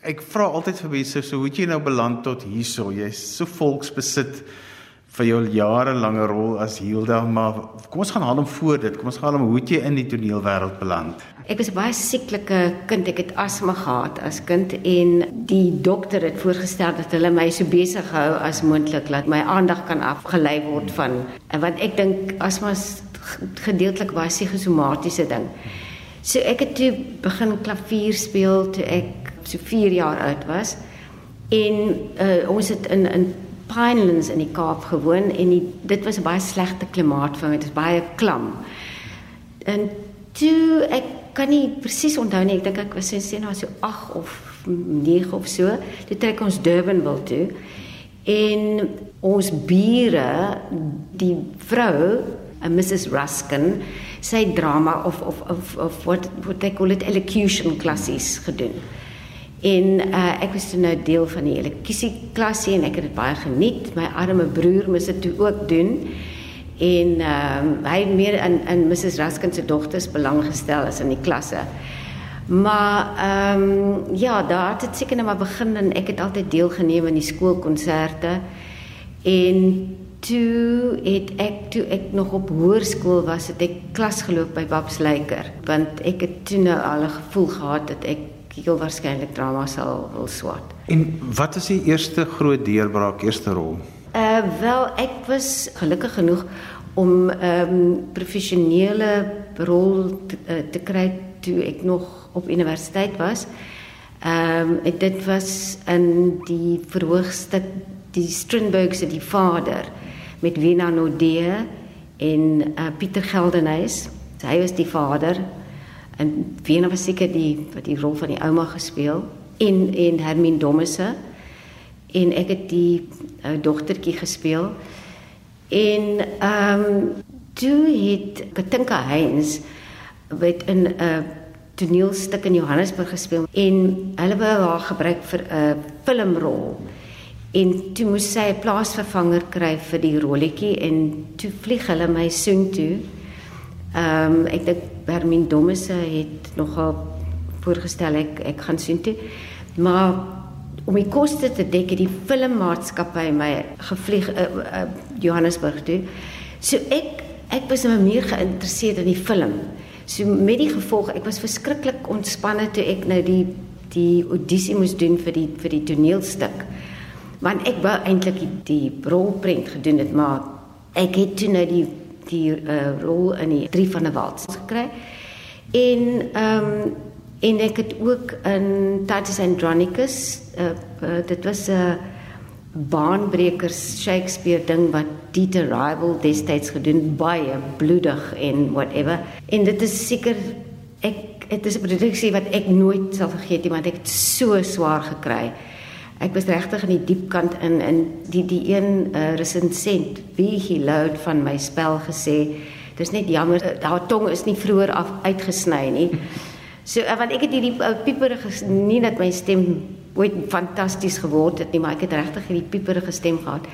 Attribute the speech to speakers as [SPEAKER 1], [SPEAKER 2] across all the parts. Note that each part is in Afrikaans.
[SPEAKER 1] ek vra altyd vir mense so hoe het jy nou beland tot hierso? Jy's so volksbesit vir jou jarelange rol as Hilda, maar kom ons gaan haal hom voor dit. Kom ons gaan hom hoe het jy in die toneelwêreld beland?
[SPEAKER 2] Ek was baie sieklike kind. Ek het asma gehad as kind en die dokter het voorgestel dat hulle my so besig hou as moontlik laat my aandag kan afgelei word van want ek dink asma is gedeeltelik baie psigosomatiese ding. So ek het toe begin klavier speel toe ek so 4 jaar oud was. En uh, ons het in in Pinelands in die Kaap gewoon en die, dit was 'n baie slegte klimaat vir my. Dit is baie klam. En toe ek kan nie presies onthou nie. Ek dink ek was sê nou so 8 of 9 of so. Toe trek ons Durbanville toe. En ons bure, die vrou, 'n Mrs Ruskin, sy drama of of of of what they call it elocution klassies gedoen. En uh, ek was toe nou deel van die elokusie klasie en ek het dit baie geniet. My arme broer moes dit toe ook doen. En ehm um, hy het meer in in Mrs Ruskin se dogters belang gestel as in die klasse. Maar ehm um, ja, daar het dit seker net maar begin en ek het altyd deelgeneem aan die skoolkonserte. En toe het ek toe ek nog op hoërskool was, het ek klas geloop by Babs Leiker, want ek het toe nou al 'n gevoel gehad dat ek heel waarskynlik drama sal wil swat.
[SPEAKER 1] En wat is die eerste groot deurbraak, eerste rol?
[SPEAKER 2] Uh wel, ek was gelukkig genoeg om ehm um, professionele rol te, uh, te kry toe ek nog op universiteit was. Ehm um, dit was in die verhoogstuk die Strindberg se die vader met Wena Nodee en uh, Pieter Geldenhuys. Hy was die vader en Wena was seker die wat die rol van die ouma gespeel en en Hermine Dommese en ek het die uh, dogtertjie gespeel. En ehm um, toe het Katinka Heinz wat in 'n uh, toneelstuk in Johannesburg gespeel en hulle wou haar gebruik vir 'n uh, filmrol. En toe moes sy 'n plaasvervanger kry vir die rolletjie en toe vlieg hulle my soen toe. Ehm um, ek dink Hermine Dommese het nogal voorgestel ek ek gaan soen toe. Maar om die koste te dek het die filmmaatskappy my gevlieg uh, uh, Johannesburg toe. So ek ek was nou meer geïnteresseerd in die film. So met die gevolg ek was verskriklik ontspanne toe ek nou die die audisie moes doen vir die vir die toneelstuk want ek wou eintlik die, die rolprent gedoen het maar ek het toe nou die die uh, rol in die drie van 'n wals gekry. En ehm um, en ek het ook in Titus Andronicus uh, uh, dit was 'n uh, baanbrekers Shakespeare ding wat Dieter Rival destyds gedoen baie bloedig en whatever. En dit is seker ek dit is 'n produksie wat ek nooit sal vergeet nie want ek het so swaar gekry Ek was regtig in die diep kant in in die die een uh, resensent wie hy loud van my spel gesê. Dis net jammer haar tong is nie vroeër af uitgesny nie. So uh, want ek het hierdie uh, pieperige nie dat my stem ooit fantasties geword het nie, maar ek het regtig hierdie pieperige stem gehad.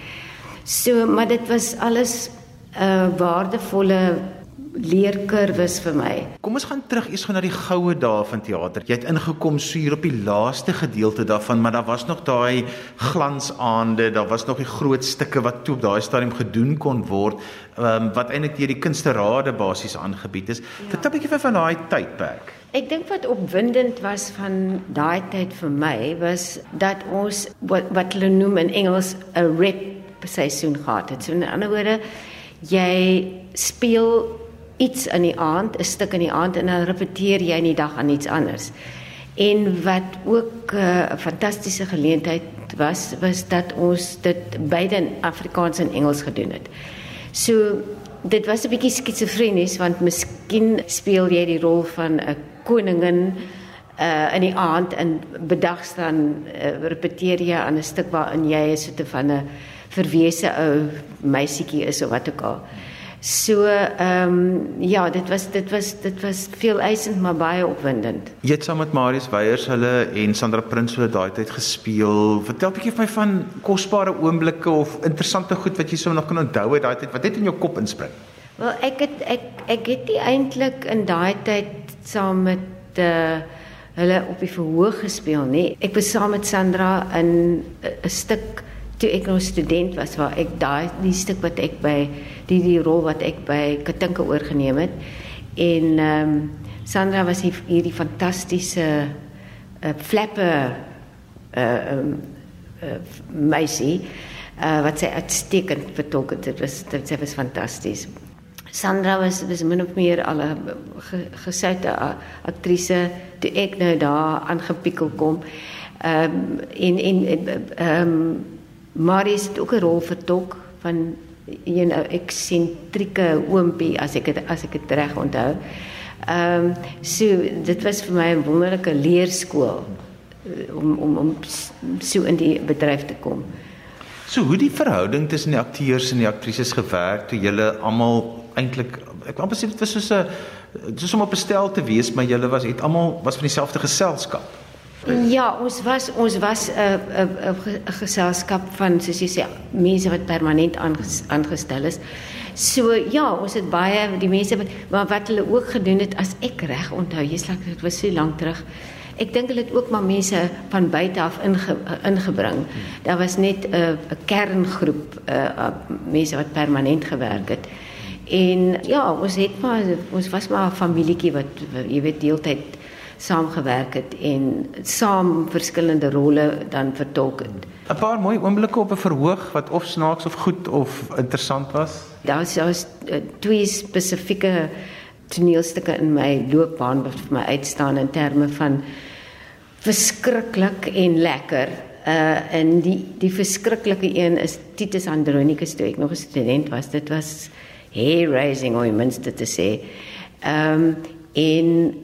[SPEAKER 2] So maar dit was alles 'n uh, waardevolle leerkurwes vir my.
[SPEAKER 1] Kom ons gaan terug eers gaan na die goue dae van teater. Jy het ingekom suur op die laaste gedeelte daarvan, maar daar was nog daai glansaande, daar was nog die groot stukke wat toe op daai stadium gedoen kon word, um, wat eintlik deur die kunsterade basies aangebied is. Ja. Vertel 'n bietjie van daai tydperk.
[SPEAKER 2] Ek dink wat opwindend was van daai tyd vir my was dat ons wat wat hulle noem in Engels 'n rep seisoen gehad het. So in ander woorde, jy speel iets in die aand, 'n stuk in die aand en dan repeteer jy in die dag aan iets anders. En wat ook eh, 'n uh, fantastiese geleentheid was, was dat ons dit beide in Afrikaans en Engels gedoen het. So dit was 'n bietjie skizofrenies want miskien speel jy die rol van 'n koningin uh in die aand en bedags dan uh, repeteer jy aan 'n stuk waarin jy 'n soort van 'n verwese ou meisietjie is of wat ook al. So ehm um, ja, dit was dit was dit was veel eisend maar baie opwindend.
[SPEAKER 1] Jy het saam met Marius Weyers hulle en Sandra Prins hulle daai tyd gespeel. Vertel 'n bietjie vir my van kosbare oomblikke of interessante goed wat jy sou nog kan onthou uit daai tyd. Wat het in jou kop inspring?
[SPEAKER 2] Wel, ek het ek ek het nie eintlik in daai tyd saam met eh uh, hulle op die verhoog gespeel nie. Ek was saam met Sandra in 'n stuk toe ek nog student was waar ek daai die stuk wat ek by die die rol wat ek by Katinka oorgeneem het en ehm um, Sandra was hier, hierdie fantastiese uh, flappe uh um, uh, meisie uh, wat sy uitstekend vertolk het. Dit was dit was fantasties. Sandra was was min of meer al 'n gesoute aktrise toe ek nou daar aangepikkel kom. Ehm um, en en ehm um, Marie het ook 'n rol vertolk van 'n eksentrieke oompie as ek het, as ek dit reg onthou. Ehm um, so dit was vir my 'n wonderlike leerskool om om om so in die bedryf te kom.
[SPEAKER 1] So hoe die verhouding tussen die akteurs en die aktrises gewerk toe julle almal eintlik ek wou presies dit was soos 'n soos om op 'n stel te wees, maar julle was het almal was van dieselfde geselskap.
[SPEAKER 2] Ja, ons was ons was 'n 'n 'n geselskap van soos jy sê mense wat permanent aangestel is. So ja, ons het baie die mense wat maar wat hulle ook gedoen het as ek reg onthou, jy's lank dit was so lank terug. Ek dink hulle het ook maar mense van buite af inge, ingebring. Daar was net 'n uh, 'n kerngroep uh, uh, mense wat permanent gewerk het. En ja, ons het maar ons was maar 'n familietjie wat jy weet deeltyd saamgewerk het en saam verskillende rolle dan vertolk het.
[SPEAKER 1] 'n Paar mooi oomblikke op 'n verhoog wat of snaaks of goed of interessant was.
[SPEAKER 2] Daar was, was uh, twee spesifieke toneelstukke in my loopbaan wat vir my uitstaan in terme van verskriklik en lekker. Uh en die die verskriklike een is Titus Andronicus toe ek nog 'n student was. Dit was hair raising om minste te sê. Ehm um, en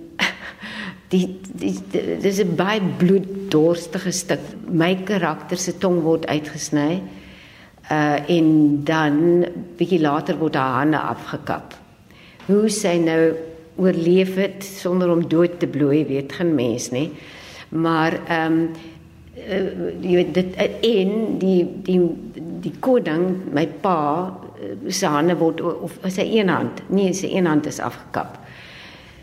[SPEAKER 2] die dis 'n baie bloeddorstige stuk. My karakter se tong word uitgesny. Uh en dan bietjie later word haar hande afgekap. Hoe sy nou oorleef het sonder om dood te bloei, weet geen mens nie. Maar ehm um, jy weet dit en die die die koning my pa uh, se hande word of sy een hand, nie sy een hand is afgekap.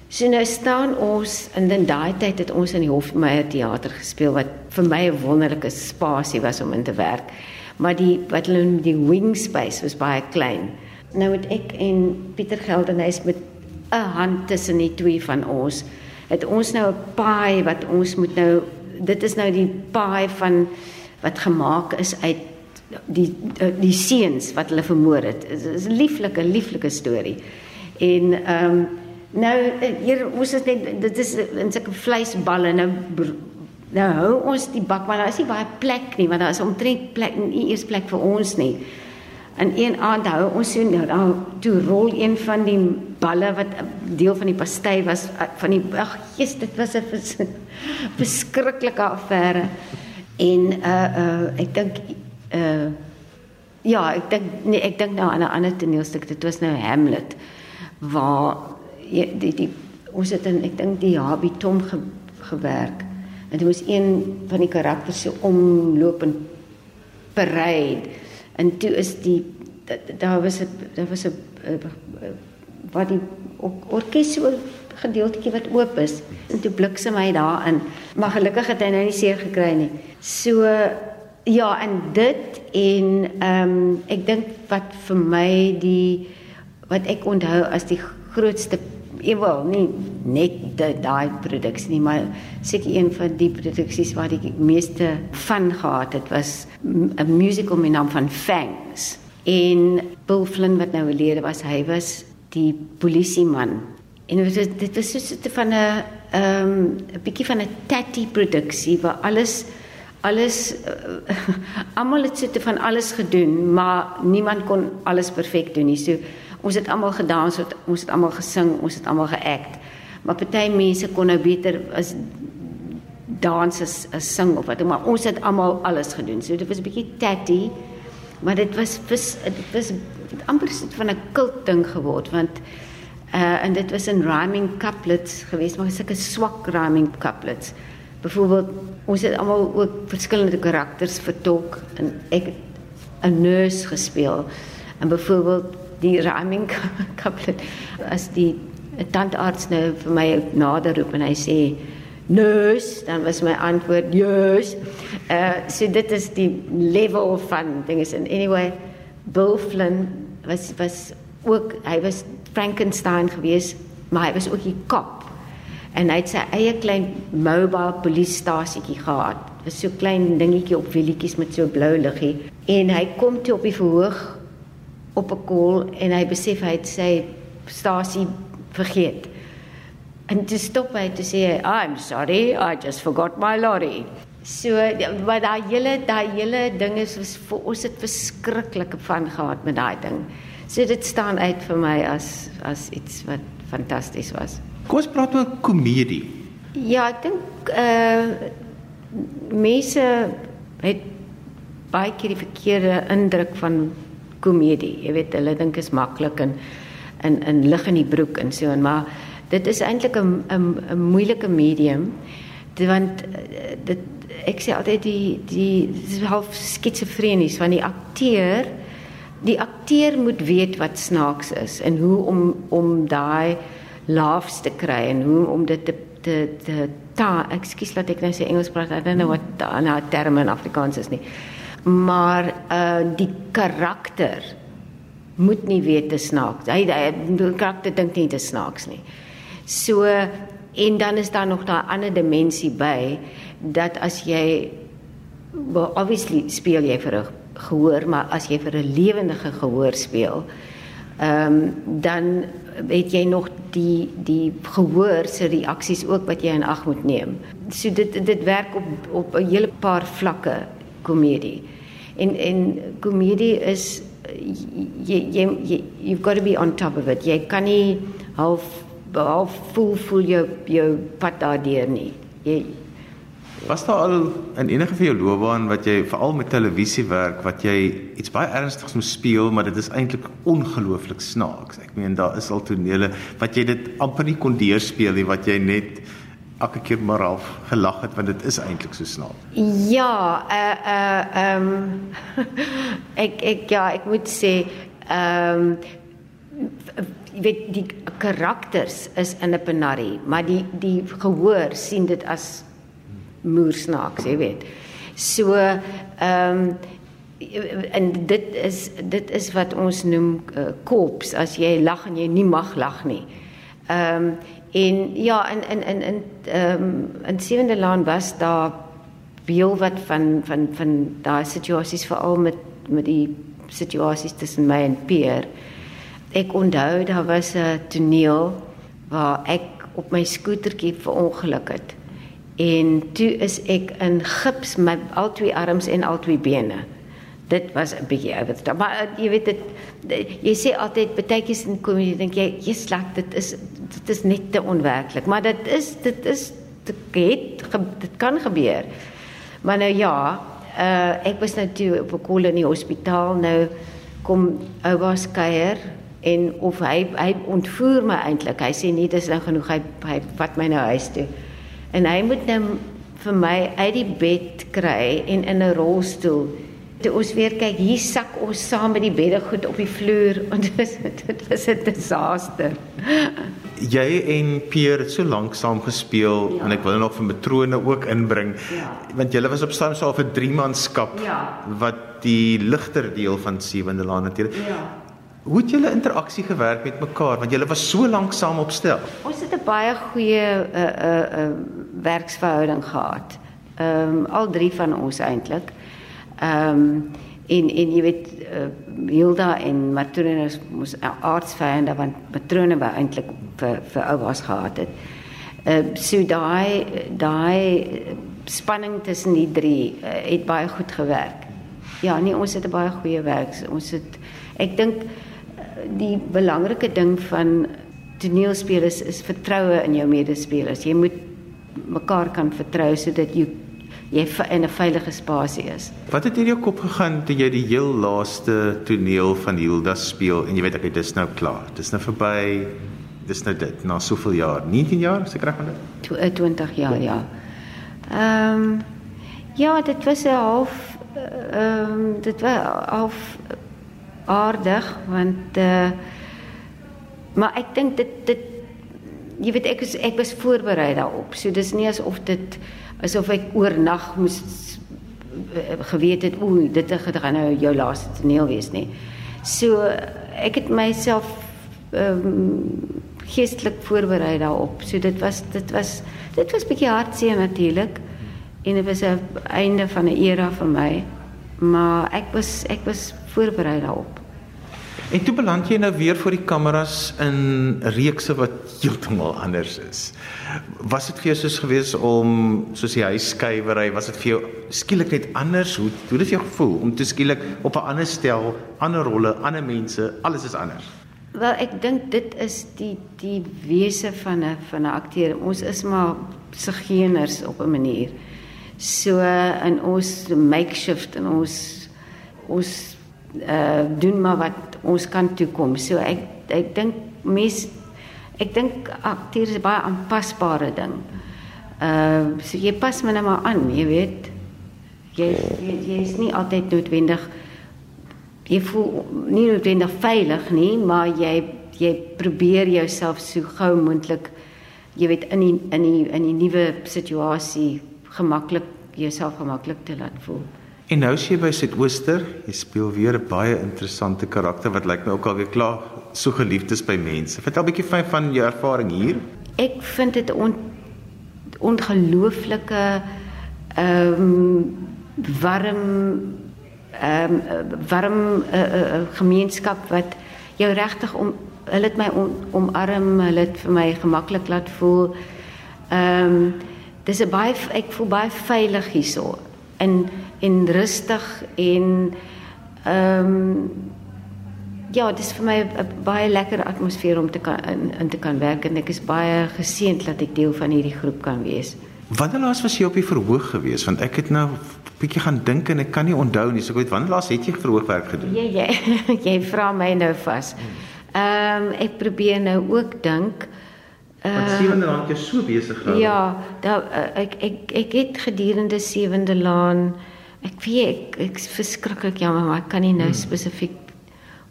[SPEAKER 2] So nou staan ons in dan daai tyd het ons in die Hofmeyer teater gespeel wat vir my 'n wonderlike spasie was om in te werk. Maar die wat hulle noem die wing space was baie klein. Nou het ek en Pieter Geldenhuys met 'n hand tussen die twee van ons het ons nou 'n paai wat ons moet nou dit is nou die paai van wat gemaak is uit die die seuns wat hulle vermoor het. Dit is 'n lieflike lieflike storie. En ehm um, nou hier ons is net dit is in sulke vleisballe nou nou hou ons die bak maar daar is nie baie plek nie want daar is omtrent plek nie eers plek vir ons nie. En een aand hou ons so nou dan toe rol een van die balle wat deel van die pastei was van die ag Jesus dit was 'n verskriklike affære. En uh uh ek dink uh ja, ek dink nee, ek dink nou aan 'n ander toneelstuk. Dit was nou Hamlet waar die die, die ons het in ek dink die Habi Tom ge, gewerk. En dit was een van die karakters so omlopend parade En toe is die daar was 'n daar was 'n wat die orkes so gedeeltjie wat oop is en toe bliksem hy daarin. Maar gelukkig het hy nou nie seer gekry nie. So ja, en dit en ehm um, ek dink wat vir my die wat ek onthou as die grootste ewel nie net daai produksie nie maar seker een van die produksies waar die meeste van gehad het was 'n musical met naam van Fangs. En Bill Flynn wat nou oorlede was hy was die polisieman. En dit was dit was so 'n van 'n ehm um, 'n bietjie van 'n tatty produksie waar alles alles uh, almal het so te van alles gedoen maar niemand kon alles perfek doen nie. So Ons het almal gedans, ons het almal gesing, ons het almal geact. Maar party mense kon nou beter as dans as, as sing of wat, maar ons het almal alles gedoen. So dit was 'n bietjie tatty, maar dit was dit was amper so van 'n kult ding geword want uh en dit was 'n rhyming couplets geweest, maar sulke swak rhyming couplets. Byvoorbeeld ons het almal ook verskillende karakters vertolk en ek 'n nurse gespeel. En byvoorbeeld die rhyming couplet as die tandarts nou vir my nader roep en hy sê neus, dan was my antwoord neus. Uh so dit is die level van dinge en anyway Bill Flynn was was ook hy was Frankenstein geweest, maar hy was ook die kop. En hy het sy eie klein mobile polisiestasietjie gehad. Was so klein dingetjie op wielietjies met so blou liggie en hy kom toe op die verhoog op 'n kol en hy besef hy het sy stasie vergeet. En toe stop hy te sê, "I'm sorry, I just forgot my lorry." So maar daai hele daai hele ding is vir ons het verskriklik van gehad met daai ding. So dit staan uit vir my as as iets wat fantasties was.
[SPEAKER 1] Kom ons praat oor komedie.
[SPEAKER 2] Ja, ek dink uh mense het baie keer die verkeerde indruk van komedie. Jy weet, hulle dink is maklik en in in lig in die broek en so en maar dit is eintlik 'n 'n 'n moeilike medium want eh, dit ek sê altyd die die half skitsofrenies want die akteur die akteur moet weet wat snaaks is en hoe om om daai laughs te kry en hoe om dit te te te ta ekskuus laat ek nou sê Engels praat I don't know wat daai nou terme in Afrikaans is nie maar uh die karakter moet nie weet te snaaks. Hy die karakter dink nie te snaaks nie. So en dan is daar nog daai ander dimensie by dat as jy well, obviously speel jy vir 'n gehoor, maar as jy vir 'n lewendige gehoor speel, ehm um, dan het jy nog die die gehoor se reaksies ook wat jy in ag moet neem. So dit dit werk op op 'n hele paar vlakke komedie. En en komedie is jy jy jy you've got to be on top of it. Jy kan nie half half voel voel jou jou pad daardeur nie. Jy
[SPEAKER 1] Was daar al in enige van jou loopbaan wat jy veral met televisie werk wat jy iets baie ernstigs moet speel maar dit is eintlik ongelooflik snaaks. Ek meen daar is al tonele wat jy dit amper nie kon deurspeel nie wat jy net elke keer maar half gelag het want dit is eintlik so snaaks.
[SPEAKER 2] Ja, uh uh ehm um, ek ek ja, ek moet sê ehm um, jy weet die karakters is in 'n penarie, maar die die gehoor sien dit as moersnaaks, jy weet. So ehm um, en dit is dit is wat ons noem uh, kops as jy lag en jy nie mag lag nie. Ehm um, En ja, in in in in ehm um, in Sewende Laan was daar veel wat van van van daai situasies veral met met die situasies tussen my en Pier. Ek onthou daar was 'n toneel waar ek op my skootertjie verongeluk het. En toe is ek in gips met al twee arms en al twee bene dit was 'n bietjie oor dit. Maar uh, jy weet dit, dit jy sê altyd keer in komedie dink jy jy slag dit is dit is net te onwerklik, maar dit is dit is dit het dit kan gebeur. Maar nou ja, uh, ek was nou toe op 'n kol in die hospitaal nou kom ouma skeier en of hy hy ontvoer my eintlik. Hy sê nee, dis nou genoeg. Hy hy vat my nou huis toe. En hy moet nou vir my uit die bed kry en in 'n rolstoel Toe ons weer kyk, hier sak ons saam met die beddegoed op die vloer en dit is dit is 'n disaster.
[SPEAKER 1] Jy en Pierre het so lank saam gespeel ja. en ek wil nog vir matrone ook inbring. Ja. Want julle was op so vir 3 manskap ja. wat die ligter deel van Sewende Laan natuurlik. Ja. Hoe het julle interaksie gewerk met mekaar want julle was so lank saam op stel?
[SPEAKER 2] Ons het 'n baie goeie uh, uh, uh, werksverhouding gehad. Ehm um, al drie van ons eintlik. Ehm um, en en jy weet uh, Hilda en matrone moes aardsvyande want matrone wou eintlik vir vir ouers gehad het. Ehm uh, so daai daai spanning tussen die drie uh, het baie goed gewerk. Ja, nee, ons het 'n baie goeie werk. Ons het ek dink die belangrike ding van toneelspelers is vertroue in jou medespelers. Jy moet mekaar kan vertrou sodat jy jy in 'n veilige spasie is.
[SPEAKER 1] Wat het in jou kop gegaan toe jy die heel laaste toneel van Hilda speel en jy weet ek dit is nou klaar. Dis nou verby. Dis nou dit na soveel jaar. 19 jaar, seker reg van
[SPEAKER 2] dit? 20 jaar, ja. Ehm um, ja, dit was 'n half ehm um, dit was half aardig want eh uh, maar ek dink dit dit jy weet ek was ek was voorberei daarop. So dis nie asof dit asof ek oornag moes eh, geweet het o, dit gaan nou jou laaste toneel wees nie. So ek het myself ehm um, geestelik voorberei daarop. So dit was dit was dit was bietjie hartseer natuurlik en dit was 'n einde van 'n era vir my. Maar ek was ek was voorberei daarop.
[SPEAKER 1] En toe beland jy nou weer voor die kameras in reekse wat heeltemal anders is. Was dit vir jou soos gewees om soos die huisskrywery, was dit vir jou skielik net anders? Hoe hoe dit jou gevoel om te skielik op 'n ander stel, ander rolle, ander mense, alles is anders?
[SPEAKER 2] Wel, ek dink dit is die die wese van 'n van 'n akteur. Ons is maar sigeners op 'n manier. So in ons makeshift en ons ons uh doen maar wat ons kan toekom. So ek ek dink mes ek dink akteur is baie aanpasbare ding. Uh so jy pas my net maar aan, jy weet. Jy jy, jy is nie altyd noodwendig jy voel nie noodwendig veilig nie, maar jy jy probeer jouself so gou moontlik jy weet in die, in die in die nuwe situasie gemaklik jouself gemaklik te laat voel.
[SPEAKER 1] En nou sien jy by Suidooster, jy speel weer 'n baie interessante karakter wat lyk my ook al weer klaar so geliefd is by mense. Vertel 'n bietjie van van jou ervaring hier.
[SPEAKER 2] Ek vind dit on, ongelooflike ehm um, warm ehm um, warm uh, uh, gemeenskap wat jou regtig om hulle het my on, omarm, hulle het vir my gemaklik laat voel. Ehm um, dis 'n baie ek voel baie veilig hierso in en rustig en ehm um, ja, dit is vir my 'n baie lekker atmosfeer om te kan in, in te kan werk en ek is baie geseënd dat ek deel van hierdie groep kan wees.
[SPEAKER 1] Wanneer laas was jy op die verhoog geweest? Want ek het nou bietjie gaan dink en ek kan nie onthou nie. So ek weet wanneer laas het jy verhoogwerk gedoen?
[SPEAKER 2] Ja, jy jy, jy vra my nou vas. Ehm um, ek probeer nou ook dink.
[SPEAKER 1] Ehm uh, sewende laan jy so besig gehou.
[SPEAKER 2] Ja, da uh, ek ek ek het gedurende sewende laan ek weet ek ek verskriklik jammer maar ek kan nie nou hmm. spesifiek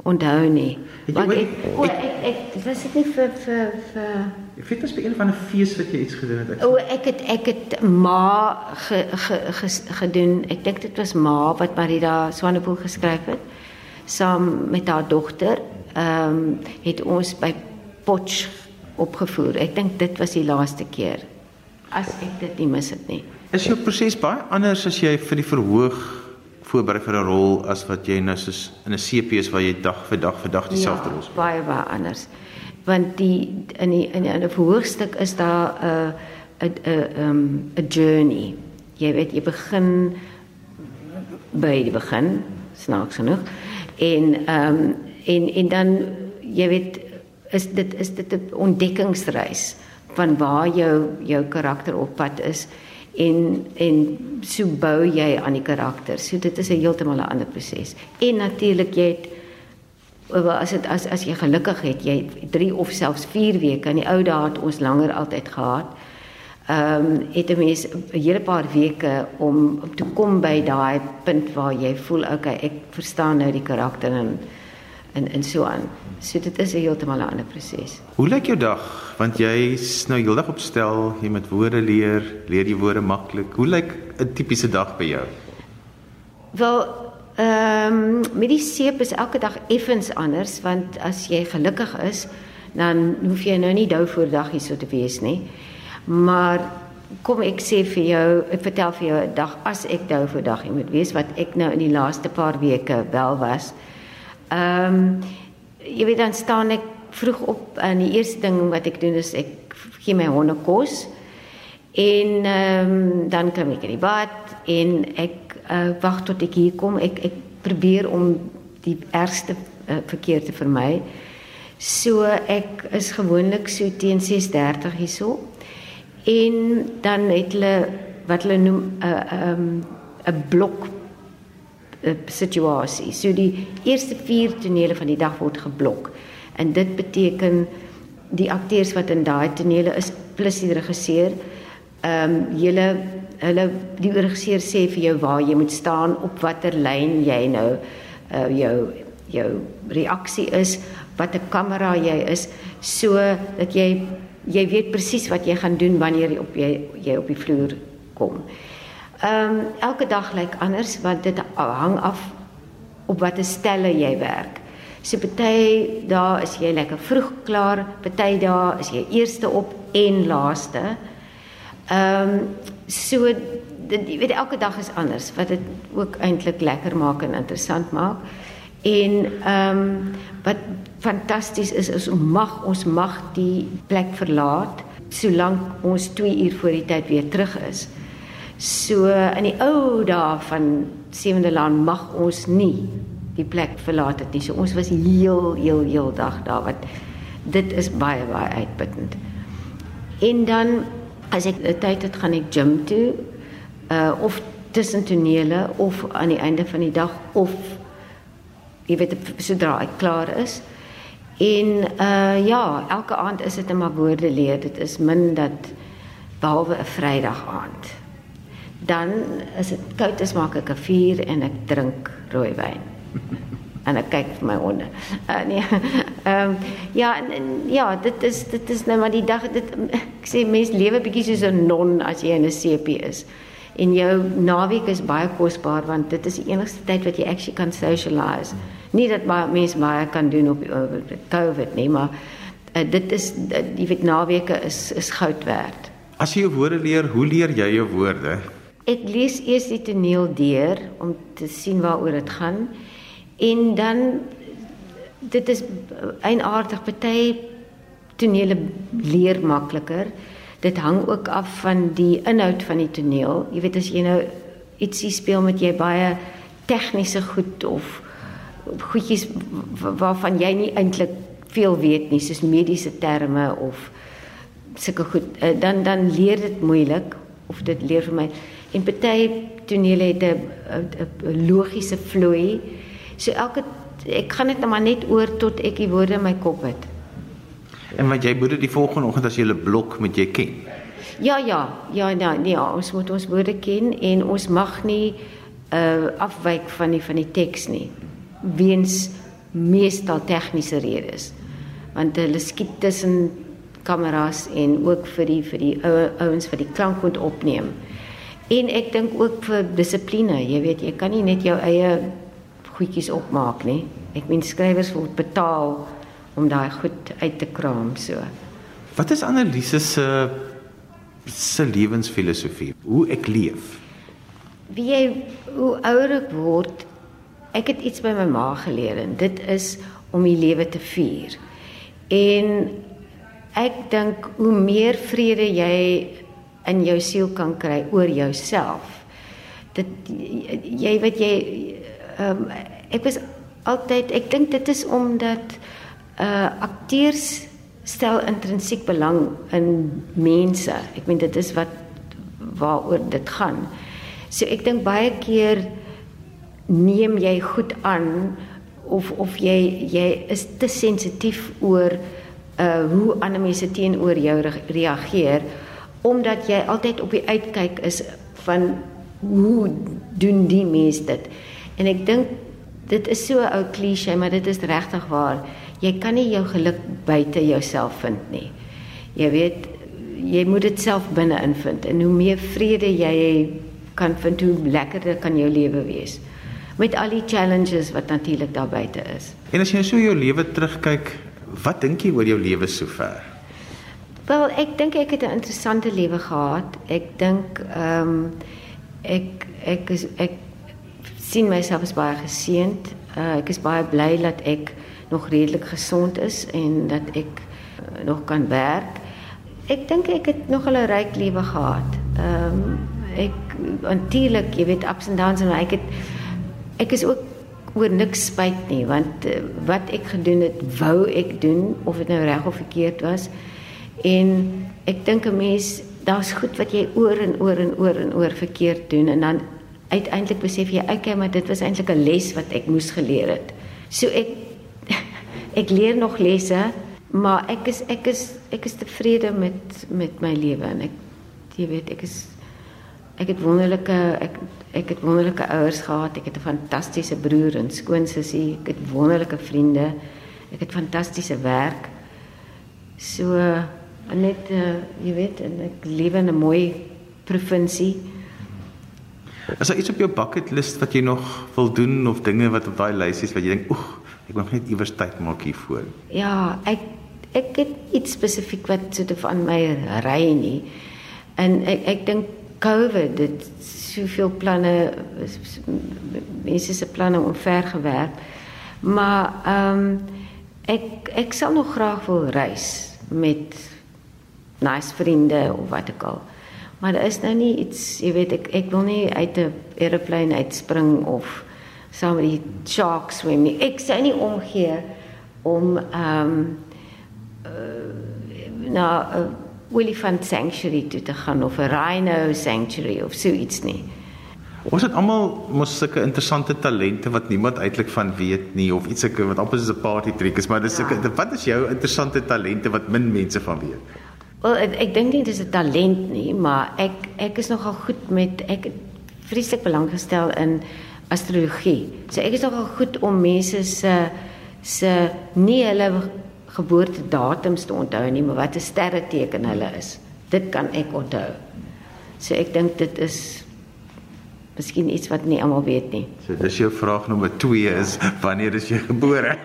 [SPEAKER 2] onthou nie. Want ek o ek, ek, ek was dit nie vir vir vir
[SPEAKER 1] Ek weet dit is by een van 'n fees wat jy iets gedoen het.
[SPEAKER 2] O ek het ek het ma ge, ge, ge, gedoen. Ek dink dit was ma wat Marida Swanepoel geskryf het saam met haar dogter. Ehm um, het ons by Potch opgevoer. Ek dink dit was die laaste keer. As ek dit nie mis het nie.
[SPEAKER 1] Is jou proses baie anders as jy vir die verhoog voorberei vir 'n rol as wat jy nou soos in 'n CP is waar jy dag vir dag vir dag dieselfde
[SPEAKER 2] ja,
[SPEAKER 1] rol speel.
[SPEAKER 2] Baie baie anders. Want die in die in 'n verhoogstuk is daar 'n 'n 'n um 'n journey. Jy weet jy begin by die begin, snaaks genoeg. En ehm um, en en dan jy weet is dit is dit 'n ontdekkingsreis van waar jou jou karakter op pad is en en so bou jy aan die karakter. So dit is 'n heeltemal 'n ander proses. En natuurlik jy het as dit as as jy gelukkig het, jy 3 of selfs 4 weke in die ou dae het ons langer altyd gehad. Ehm um, het 'n mens 'n hele paar weke om om te kom by daai punt waar jy voel okay, ek verstaan nou die karakter en en en so aan. So dit is 'n heeltemal 'n ander proses.
[SPEAKER 1] Hoe lyk jou dag? Want jy is nou heeldag op stel, jy moet woorde leer, leer jy woorde maklik. Hoe lyk 'n tipiese dag by jou?
[SPEAKER 2] Wel, ehm um, met die seep is elke dag effens anders want as jy gelukkig is, dan hoef jy nou nie dou voor dag hier so te wees nie. Maar kom ek sê vir jou, ek vertel vir jou 'n dag as ek dou voor dag moet wees wat ek nou in die laaste paar weke wel was. Ehm um, jy weet dan staan ek vroeg op en die eerste ding wat ek doen is ek gee my honde kos. En ehm um, dan kom ek in die bad en ek uh, wag tot ek hier kom. Ek ek probeer om die ergste uh, verkeer te vermy. So ek is gewoonlik so teen 6:30 hierso. En dan het hulle wat hulle noem 'n uh, eh, 'n um, ehm, 'n blok uh, situasie. So die eerste 4 tonele van die dag word geblok. En dit beteken die akteurs wat in daai tonele is plus die regisseur, ehm um, julle hulle die regisseur sê vir jou waar jy moet staan op watter lyn jy nou uh, jou jou reaksie is, watter kamera jy is, so dat jy jy weet presies wat jy gaan doen wanneer jy op jy, jy op die vloer kom. Ehm um, elke dag lyk anders want dit hang af op watter stelle jy werk. So party daar is jy lekker vroeg klaar, party daar is jy eerste op en laaste. Ehm um, so dit jy weet elke dag is anders wat dit ook eintlik lekker maak en interessant maak. En ehm um, wat fantasties is is ons mag ons mag die plek verlaat solank ons 2 uur voor die tyd weer terug is. So in die ou dae van Sewende Laan mag ons nie die plek verlaat het nie. So ons was heel heel heel dag daar wat dit is baie baie uitputtend. En dan as ek tyd het gaan ek gym toe uh of tussen tonele of aan die einde van die dag of jy weet sodra ek klaar is. En uh ja, elke aand is dit net maar woorde leer. Dit is min dat behalwe 'n Vrydag aand. Dan is dit koud is maak ek 'n vuur en ek drink rooiwyn. en ek kyk vir my honde. Uh nee. Ehm um, ja, en, en, ja, dit is dit is nou maar die dag dit ek sê mense lewe bietjie soos 'n non as jy in 'n CP is. En jou naweek is baie kosbaar want dit is die enigste tyd wat jy actually kan socialize. Nie dat baie mense baie kan doen op COVID nie, maar uh, dit is die weet naweke is is goud werd.
[SPEAKER 1] As jy woorde leer, hoe leer jy jou woorde?
[SPEAKER 2] Ek lees eers die toneel deur om te sien waaroor dit gaan en dan dit is eienaardig party tonele leer makliker dit hang ook af van die inhoud van die toneel. Jy weet as jy nou ietsie speel met jy baie tegniese goed of goedjies waarvan jy nie eintlik veel weet nie, soos mediese terme of sulke goed, eh, dan dan leer dit moeilik of dit leer vir my. En party tonele het 'n logiese vloei. So elke ek gaan dit nou maar net oor tot ek die woorde in my kop het.
[SPEAKER 1] En wat jy moet die volgende oggend as jy 'n blok met jy ken.
[SPEAKER 2] Ja ja, ja ja, nee, ja, ons moet ons woorde ken en ons mag nie uh afwyk van die van die teks nie. Weens meestal tegniese redes. Want hulle skiet tussen kameras en ook vir die vir die ou ouens wat die klank moet opneem. En ek dink ook vir dissipline, jy weet, jy kan nie net jou eie goedjies opmaak nie. Ek meen skrywers word betaal om daai goed uit te kraam so.
[SPEAKER 1] Wat is Annelise se se lewensfilosofie? Hoe ek leef?
[SPEAKER 2] Wie jy hoe ouer ek word, ek het iets by my ma geleer en dit is om die lewe te vier. En ek dink hoe meer vrede jy in jou siel kan kry oor jouself. Dit jy weet jy ehm um, ek was altyd ek dink dit is omdat uh akteurs stel intrinsiek belang in mense. Ek meen dit is wat waaroor dit gaan. So ek dink baie keer neem jy goed aan of of jy jy is te sensitief oor uh hoe ander mense teenoor jou reageer omdat jy altyd op die uitkyk is van hoe doen die mense dit. En ek dink dit is so 'n ou klise, maar dit is regtig waar jy kan nie jou geluk buite jouself vind nie. Jy weet, jy moet dit self binne invind en hoe meer vrede jy kan vind, hoe lekkerder kan jou lewe wees. Met al die challenges wat natuurlik daar buite is.
[SPEAKER 1] En as jy so jou lewe terugkyk, wat dink jy oor jou lewe sover?
[SPEAKER 2] Wel, ek dink ek het 'n interessante lewe gehad. Ek dink ehm um, ek ek is ek sien myself as baie geseënd. Uh, ek is baie bly dat ek nog redelik gesond is en dat ek uh, nog kan werk. Ek dink ek het nog 'n ryk lewe gehad. Ehm um, ek natuurlik, jy weet ups and downs en ek het ek is ook oor niks spyt nie want uh, wat ek gedoen het, wou ek doen of dit nou reg of verkeerd was. En ek dink 'n mens daar's goed wat jy oor en oor en oor en oor verkeerd doen en dan uiteindelik besef jy okay maar dit was eintlik 'n les wat ek moes geleer het. So ek ek leer nog lesse, maar ek is ek is ek is tevrede met met my lewe en ek jy weet ek is ek het wonderlike ek ek het wonderlike ouers gehad. Ek het 'n fantastiese broer en skoonsussie. Ek het wonderlike vriende. Ek het fantastiese werk. So net uh, jy weet en ek lewe in 'n mooi provinsie.
[SPEAKER 1] Is daar iets op jou bucket list wat jy nog wil doen of dinge wat op daai lys is wat jy dink, "Oeg, ek wil net iewers tyd maak hiervoor."
[SPEAKER 2] Ja, ek ek het iets spesifiek wat soort van my ry nie. En ek ek dink COVID dit soveel planne mense se planne omver gewerk. Maar ehm um, ek ek sal nog graag wil reis met nice vriende of wat ook al. Maar daar is nou nie iets, jy weet ek ek wil nie uit 'n aeroplane uitspring of saam met die sharks swem nie. Ek sou nie omgee om ehm um, uh, na 'n olifant sanctuary toe te gaan of 'n rhino sanctuary of so iets nie.
[SPEAKER 1] Ons het almal mos sulke interessante talente wat niemand eintlik van weet nie of iets sulke wat amper soos 'n party trick is, maar dis sulke ja. wat is jou interessante talente wat min mense van weet?
[SPEAKER 2] Wel ek, ek dink nie dis 'n talent nie, maar ek ek is nogal goed met ek vreeslik belang gestel in astrologie. So ek is nogal goed om mense se se nie hulle geboortedatums te onthou nie, maar wat 'n sterreteken hulle is. Dit kan ek onthou. So ek dink dit is Miskien iets wat nie almal weet nie.
[SPEAKER 1] So dis jou vraag nommer 2 is wanneer is jy gebore?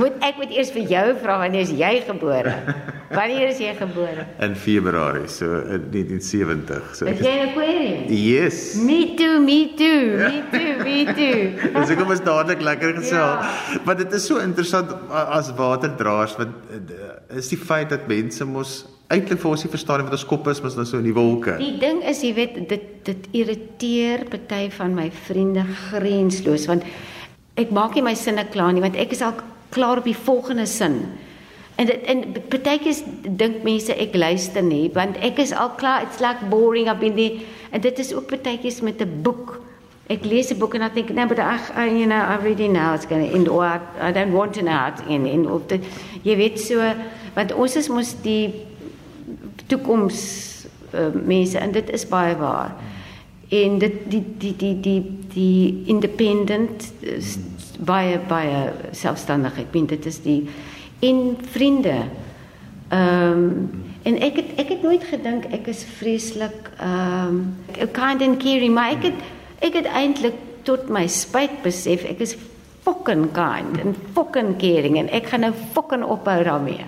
[SPEAKER 2] moet ek moet eers vir jou vra wanneer is jy gebore? Wanneer is jy gebore?
[SPEAKER 1] In Februarie, so in 1970. So
[SPEAKER 2] is jy 'n Aquarius?
[SPEAKER 1] Yes.
[SPEAKER 2] Me too, me too, me too, me too.
[SPEAKER 1] Dis ek was dadelik lekker gesel. Ja. Maar dit is so interessant as waterdraers want eh, is die feit dat mense mos eintlik vir ons nie verstaan wat ons kop is, mos nou so in die wolke.
[SPEAKER 2] Die ding is, jy weet, dit dit irriteer party van my vriende grensloos want ek maak nie my sinne klaar nie want ek is al klaar op die volgende sin. En dit en partykies dink mense ek luister nie want ek is al klaar, it's like boring up in die en dit is ook partykies met 'n boek. Ek lees 'n boek en dan dink ek, nee, but I, you know, I already know it's going to end or I, I don't want to know to end. En of dit jy weet so want ons is mos die toekoms uh, mense en dit is baie waar. En dit die die die die die independent is baie baie selfstandig. Ek bedoel dit is die in vriende. Ehm um, en ek het ek het nooit gedink ek is vreeslik ehm um, kind and caring, maar ek het ek het eintlik tot my spyt besef ek is fucking kind and fucking caring en ek gaan nou fucking ophou daarmee.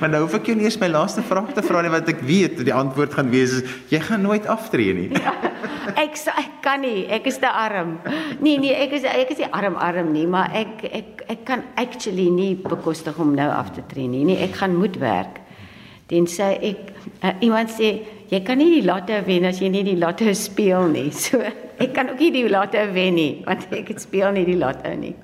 [SPEAKER 1] Maar nou hoef ek jou nie eens my laaste vraag te vra nie wat ek weet die antwoord gaan wees jy gaan nooit aftree nie. Ja,
[SPEAKER 2] ek ek kan nie, ek is te arm. Nee nee, ek is ek is nie arm arm nie, maar ek ek ek kan actually nie bekostig om nou af te tree nie. Nee, ek gaan moet werk. Sê ek uh, iemand sê jy kan nie die lotto wen as jy nie die lotto speel nie. So ek kan ook nie die lotto wen nie want ek speel nie die lotto nie.